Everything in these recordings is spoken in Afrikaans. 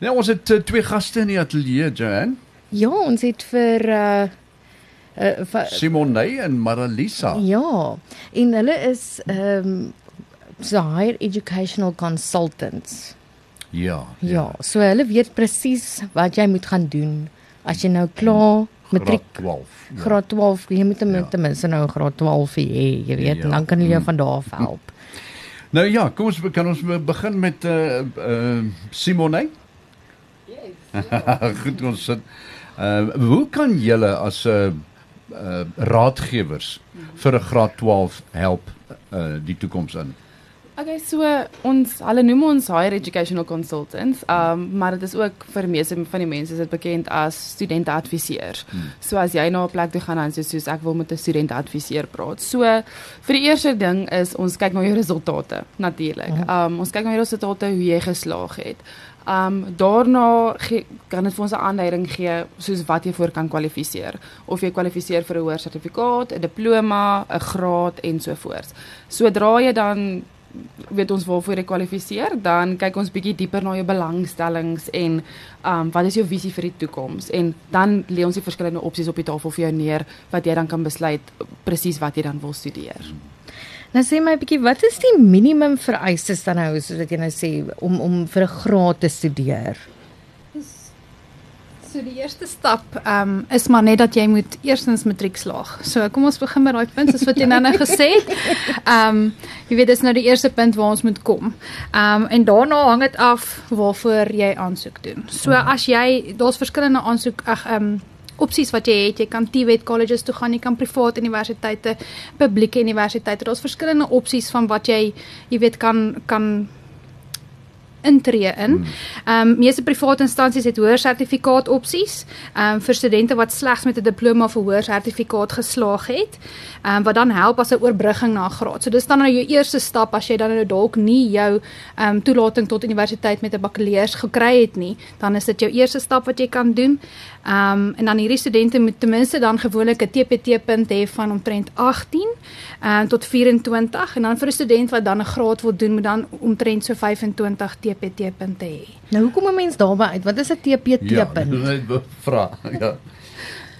Nou ons het uh, twee gaste in die ateljee, Joanne. Ja, ons het vir uh uh vir, Simone en Maralisa. Ja, en hulle is ehm um, so higher educational consultants. Ja. Ja, so hulle weet presies wat jy moet gaan doen as jy nou klaar matriek Graad 12. Ja. graad 12, jy moet Ja. ja. ten minste nou graad 12 hê, jy weet, Ja. en dan kan hulle jou Mm. van daar af help. Nou ja, kom ons kan ons begin met uh uh Simone. Goed, ons sit. Uh hoe kan julle as 'n uh, uh raadgewers vir 'n graad 12 help uh die toekoms in? Okay, so ons hulle noem ons higher educational consultants, um, maar dit is ook vir meeste van die mense is dit bekend as studenteadviseurs. Hmm. So as jy na 'n plek toe gaan en sê soos ek wil met 'n studenteadviseur praat. So vir die eerste ding is ons kyk na jou resultate natuurlik. Um ons kyk na jou resultate hoe jy geslaag het. Um daarna gee, kan dit vir ons 'n aanduiding gee soos wat jy voor kan kwalifiseer. Of jy kwalifiseer vir 'n hoër sertifikaat, 'n diploma, 'n graad en so voort. Sodra jy dan weet ons waarvoor jy kwalifiseer, dan kyk ons bietjie dieper na jou belangstellings en um wat is jou visie vir die toekoms en dan lê ons die verskillende opsies op die tafel vir jou neer wat jy dan kan besluit presies wat jy dan wil studeer. Nou sê my 'n bietjie, wat is die minimum vereistes dan nou sodat jy nou sê om om vir 'n graad te studeer? So die eerste stap ehm um, is maar net dat jy moet eerstens matriek slaag. So kom ons begin met daai punt soos wat jy nou nou gesê het. Ehm um, jy weet dis nou die eerste punt waar ons moet kom. Ehm um, en daarna hang dit af waarvoor jy aansoek doen. So as jy daar's verskillende aansoek ag ehm um, opsies wat jy het. Jy kan TVET colleges toe gaan, jy kan privaat universiteite, publieke universiteite. Daar's verskillende opsies van wat jy jy weet kan kan intree in. Ehm um, meeste private instansies het hoër sertifikaat opsies. Ehm um, vir studente wat slegs met 'n diploma of 'n hoër sertifikaat geslaag het. Ehm um, wat dan help as 'n oorbrugging na graad. So dis dan nou jou eerste stap as jy dan nou dalk nie jou ehm um, toelating tot universiteit met 'n bakkaleurs gekry het nie, dan is dit jou eerste stap wat jy kan doen. Ehm um, en dan hierdie studente moet ten minste dan gewoonlik 'n TPT punt hê van omtrent 18 ehm um, tot 24 en dan vir 'n student wat dan 'n graad wil doen moet dan omtrent so 25 TPT punte hê. Nou hoekom 'n mens daarby uit? Wat is 'n TPT Ja, punt? net vra. Ja.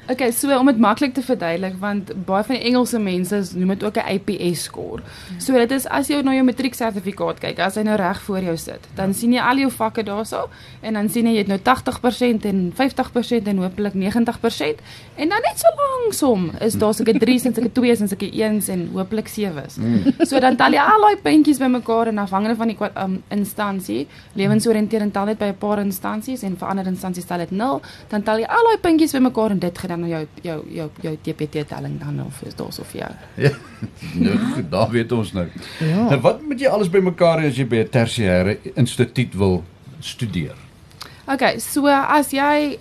Okay, so om dit maklik te verduidelik want baie van die Engelse mense noem dit ook 'n APS score. So dit is as jy na jou matrieksertifikaat kyk, as hy nou reg voor jou sit, dan sien jy al jou vakke daarso en dan sien jy jy het nou 80% en 50% en hopelik 90% en dan net so langsom is daar seker 3's en seker 2's en seker 1's en hopelik 7's. So dan tel jy al daai puntjies bymekaar en afhangende van die um, instansie, lewensoriënterend tel dit by 'n paar instansies en vir ander instansies tel dit 0, dan tel jy al daai puntjies bymekaar en dit gee dan nou jou jou jou jou TPT telling dan of is daar so vir jou. Ja. Nou goed, daar weet ons nou. Ja. Nou wat moet jy alles bymekaar hê as jy by 'n tersiêre instituut wil studeer? Okay, so as jy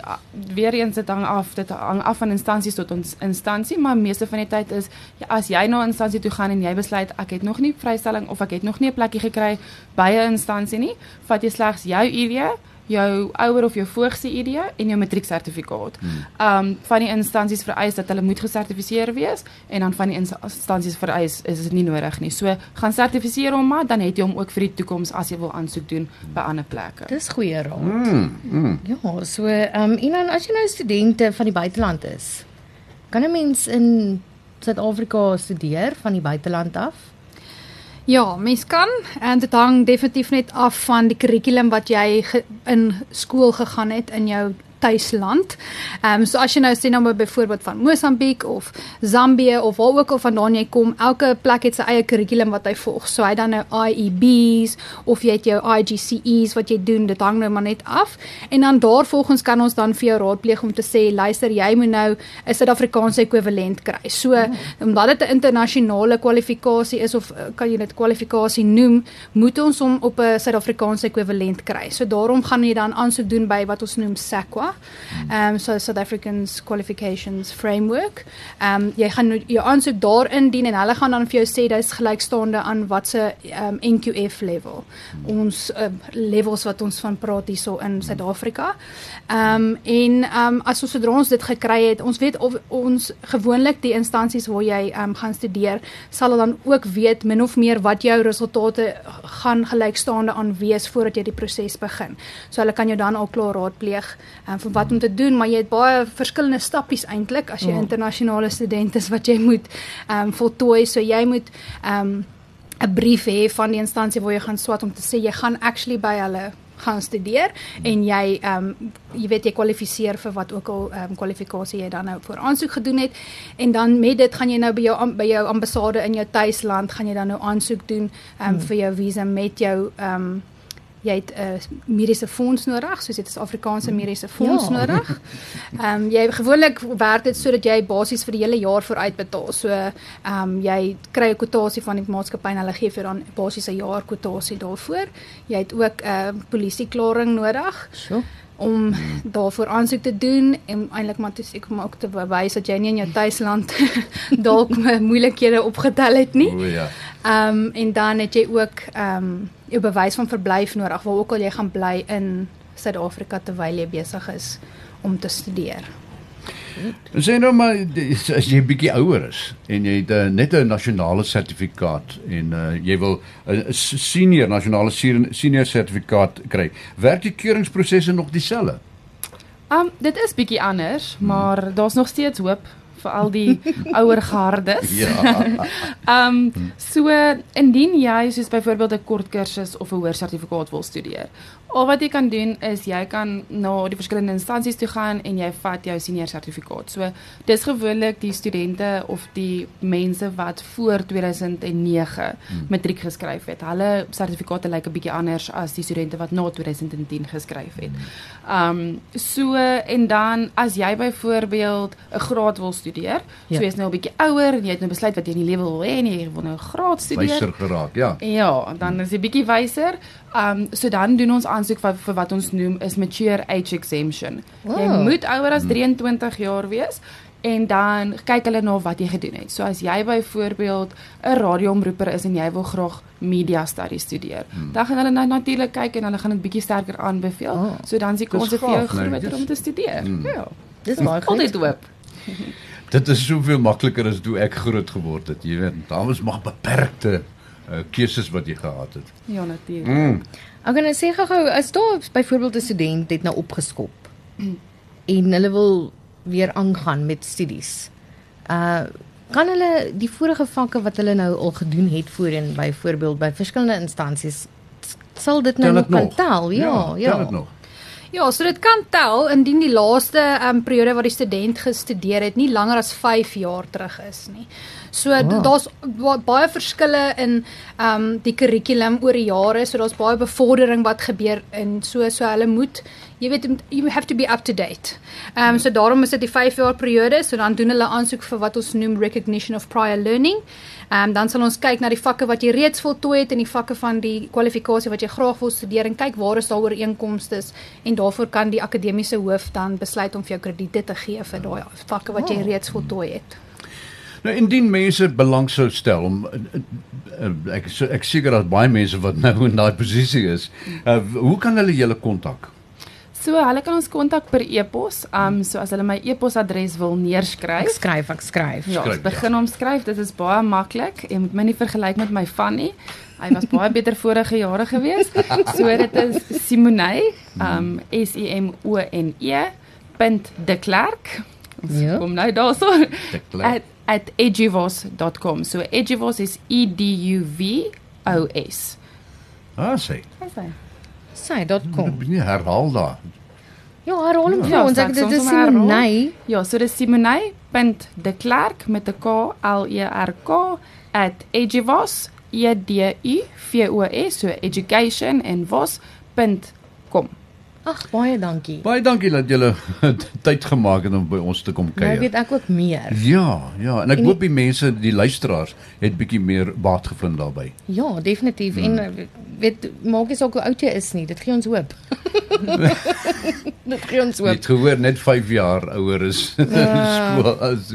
weer eens dit hang af, dit hang af van instansies tot ons instansie, maar meeste van die tyd is ja, as jy na 'n instansie toe gaan en jy besluit ek het nog nie vrystelling of ek het nog nie 'n plekkie gekry by 'n instansie nie, vat jy slegs jou ID, jou ouer of jou voog se ID en jou matrieksertifikaat. Um van die instansies vereis dat hulle moet gesertifiseer wees en dan van die instansies vereis is dit nie nodig nie. So gaan sertifiseer hom maar dan het jy hom ook vir die toekoms as jy wil aansoek doen by ander plekke. Dis goeie raad. Mm, mm. Ja, so ehm um, en dan as jy nou studente van die buiteland is, kan 'n mens in Suid-Afrika studeer van die buiteland af? Ja, mens kan en dit hang definitief net af van die kurrikulum wat jy ge, in skool gegaan het in jou tuisland. Ehm um, so as jy nou sê nou byvoorbeeld van Mosambiek of Zambië of waar ook al vandaan jy kom, elke plek het sy eie kurrikulum wat hy volg. So hy dan nou IEBs of jy het jou IGCSEs wat jy doen, dit hang nou maar net af. En dan daarvolgens kan ons dan vir jou raadpleeg om te sê, luister, jy moet nou 'n Suid-Afrikaanse ekwivalent kry. So omdat dit 'n internasionale kwalifikasie is of eh, kan jy dit kwalifikasie noem, moet ons hom op 'n Suid-Afrikaanse ekwivalent kry. So daarom gaan jy dan aansoek doen by wat ons noem SAQA SAQA. Ehm um, so South Africans Qualifications Framework. Ehm um, jy gaan nou jou aansoek daar indien en hulle gaan dan vir jou sê dis gelykstaande aan watse ehm um, NQF level. Ons uh, levels wat ons van praat hierso in Suid-Afrika. Ehm um, en ehm um, as ons sodra ons dit gekry het, ons weet of ons gewoonlik die instansies waar jy ehm um, gaan studeer, sal dan ook weet min of meer wat jou resultate gaan gelykstaande aan wees voordat jy die proses begin. So hulle kan jou dan al klaar raadpleeg um, vir wat om te doen, maar jy het baie verskillende stappies eintlik as jy oh. internasionale student is wat jy moet ehm um, voltooi. So jy moet ehm um, 'n brief hê van die instansie waar jy gaan swat om te sê jy gaan actually by hulle gaan studeer en jy ehm um, jy weet jy kwalifiseer vir wat ook al ehm um, kwalifikasie jy dan nou voor aansoek gedoen het en dan met dit gaan jy nou by jou by jou ambassade in jou tuisland gaan jy dan nou aansoek doen ehm um, hmm. vir jou visa met jou ehm um, jy het 'n uh, mediese fonds nodig, soos dit is Afrikaanse mm. mediese fonds ja. nodig. Ehm um, jy gewoonlik werk dit sodat jy basies vir die hele jaar vooruit betaal. So ehm um, jy kry 'n kwotasie van die maatskappy en hulle gee vir dan basies 'n jaar kwotasie daarvoor. Jy het ook 'n uh, polisieklaring nodig. So om daarvoor aansoek te doen en eintlik maar toe ek om ook te bewys dat jy nie in jou tuisland dalk moeilikhede opgetel het nie. O ja. Ehm um, en dan het jy ook ehm um, 'n bewys van verblyf nodig waar ook al jy gaan bly in Suid-Afrika terwyl jy besig is om te studeer. Sien nou maar as jy bietjie ouer is en jy het uh, net 'n nasionale sertifikaat en uh, jy wil 'n senior nasionale senior sertifikaat kry, werk die keuringsprosesse nog dieselfde? Um dit is bietjie anders, hmm. maar daar's nog steeds hoop vir al die ouer gardes. Ja. Ehm um, so indien jy soos byvoorbeeld 'n kort kursus of 'n hoër sertifikaat wil studeer, al wat jy kan doen is jy kan na die verskillende instansies toe gaan en jy vat jou senior sertifikaat. So dis gewoonlik die studente of die mense wat voor 2009 hmm. matriek geskryf het. Hulle sertifikate lyk 'n bietjie anders as die studente wat na 2010 geskryf het. Ehm um, so en dan as jy byvoorbeeld 'n graad wil studeer. Ja. So jy's nou 'n bietjie ouer en jy het nou besluit wat jy in die lewe wil hê en jy wil nou 'n graad studeer. Wyser geraak, ja. Ja, dan is jy bietjie wyser. Ehm um, so dan doen ons aansoek vir, vir wat ons noem is mature age exemption. Wow. Jy moet ouer as 23 jaar wees en dan kyk hulle na wat jy gedoen het. So as jy byvoorbeeld 'n radioomroeper is en jy wil graag media studies studeer, hmm. dan gaan hulle nou natuurlik kyk en hulle gaan dit bietjie sterker aanbeveel. Oh. So dan is die kans vir jou groter om te studeer. Hmm. Ja. Dis baie goed. Altyd hoop. dit is soveel makliker as toe ek groot geword het. Jy weet, daar was maar beperkte uh, keuses wat jy gehad het. Ja, natuurlik. Mm. Ek gaan nou sê gou, as daar byvoorbeeld 'n student het nou opgeskop en hulle wil weer aangaan met studies. Uh kan hulle die vorige vakke wat hulle nou al gedoen het voorheen byvoorbeeld by verskillende instansies sal dit nou nog kan tel? Ja, ja. ja. Ja, so dit kan tel indien die laaste um, periode wat die student gestudeer het nie langer as 5 jaar terug is nie. So wow. daar's baie verskille in ehm um, die kurrikulum oor die jare, so daar's baie bevordering wat gebeur en so so hulle moet jy weet you have to be up to date. Ehm um, so daarom is dit die 5 jaar periode, so dan doen hulle aansoek vir wat ons noem recognition of prior learning. Ehm um, dan sal ons kyk na die vakke wat jy reeds voltooi het en die vakke van die kwalifikasie wat jy graag wil studeer en kyk waar is daar ooreenkomste en daarvoor kan die akademiese hoof dan besluit om vir jou krediete te gee vir daai vakke wat jy oh. reeds voltooi het. Nou indien mense belang sou stel om uh, uh, ek ek seker dat baie mense wat nou in daai posisie is, uh, hoe kan hulle julle kontak? So hulle kan ons kontak per e-pos. Um so as hulle my e-posadres wil neerskryf. Ek skryf, ek skryf. Ja, skryf, begin ja. omskryf. Dit is baie maklik. Jy moet my nie vergelyk met my Fanny. Hy was baie beter vorige jare gewees. So dit is Simonay, um S I M O N E. de Klerk. Ja. Kom nou daarso. at, at edgivos.com. So edgivos is E D U V O S. Ah, sê. Sê sy.com. Nee, herhaal daar. Ja, herhaal hom vir ja, ons. Ek dit is Simonay. Ja, so dis Simonay.deklerk met 'n K L E R K @edgivos e d u v o s so education en vos.com. Ag, baie dankie. Baie dankie dat julle tyd gemaak het om by ons te kom Nou kuier. weet ek ook meer. Ja, ja, en ek En- hoop die mense, die luisteraars het bietjie meer baat gevind daarbey. Ja, definitief. Hmm. En weet maak nie saak hoe oud jy is nie, dit gee ons hoop. dit gee ons Jy hoop. het gehoor net 5 jaar ouer is Ja. skool as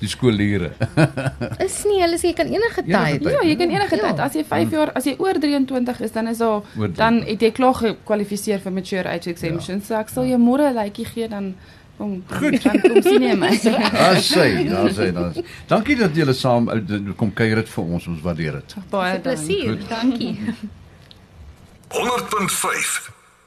die skoolleerders. Is nie, hulle sê jy kan enige Enige tyd. tyd. Ja, jy kan enige Ja. tyd. As jy 5 jaar, as jy oor 23 is, dan is daar dan het jy klaar gekwalifiseer vir mature age exemption. Ja. So ek sal jou môre 'n lykie gee dan kom Goed. dan kom sien jy my. Daar sê, daar sê, daar. Dankie dat julle saam eh, kom kuier dit vir ons. Ons waardeer dit. Baie dankie. Plesier. Dankie. 100.5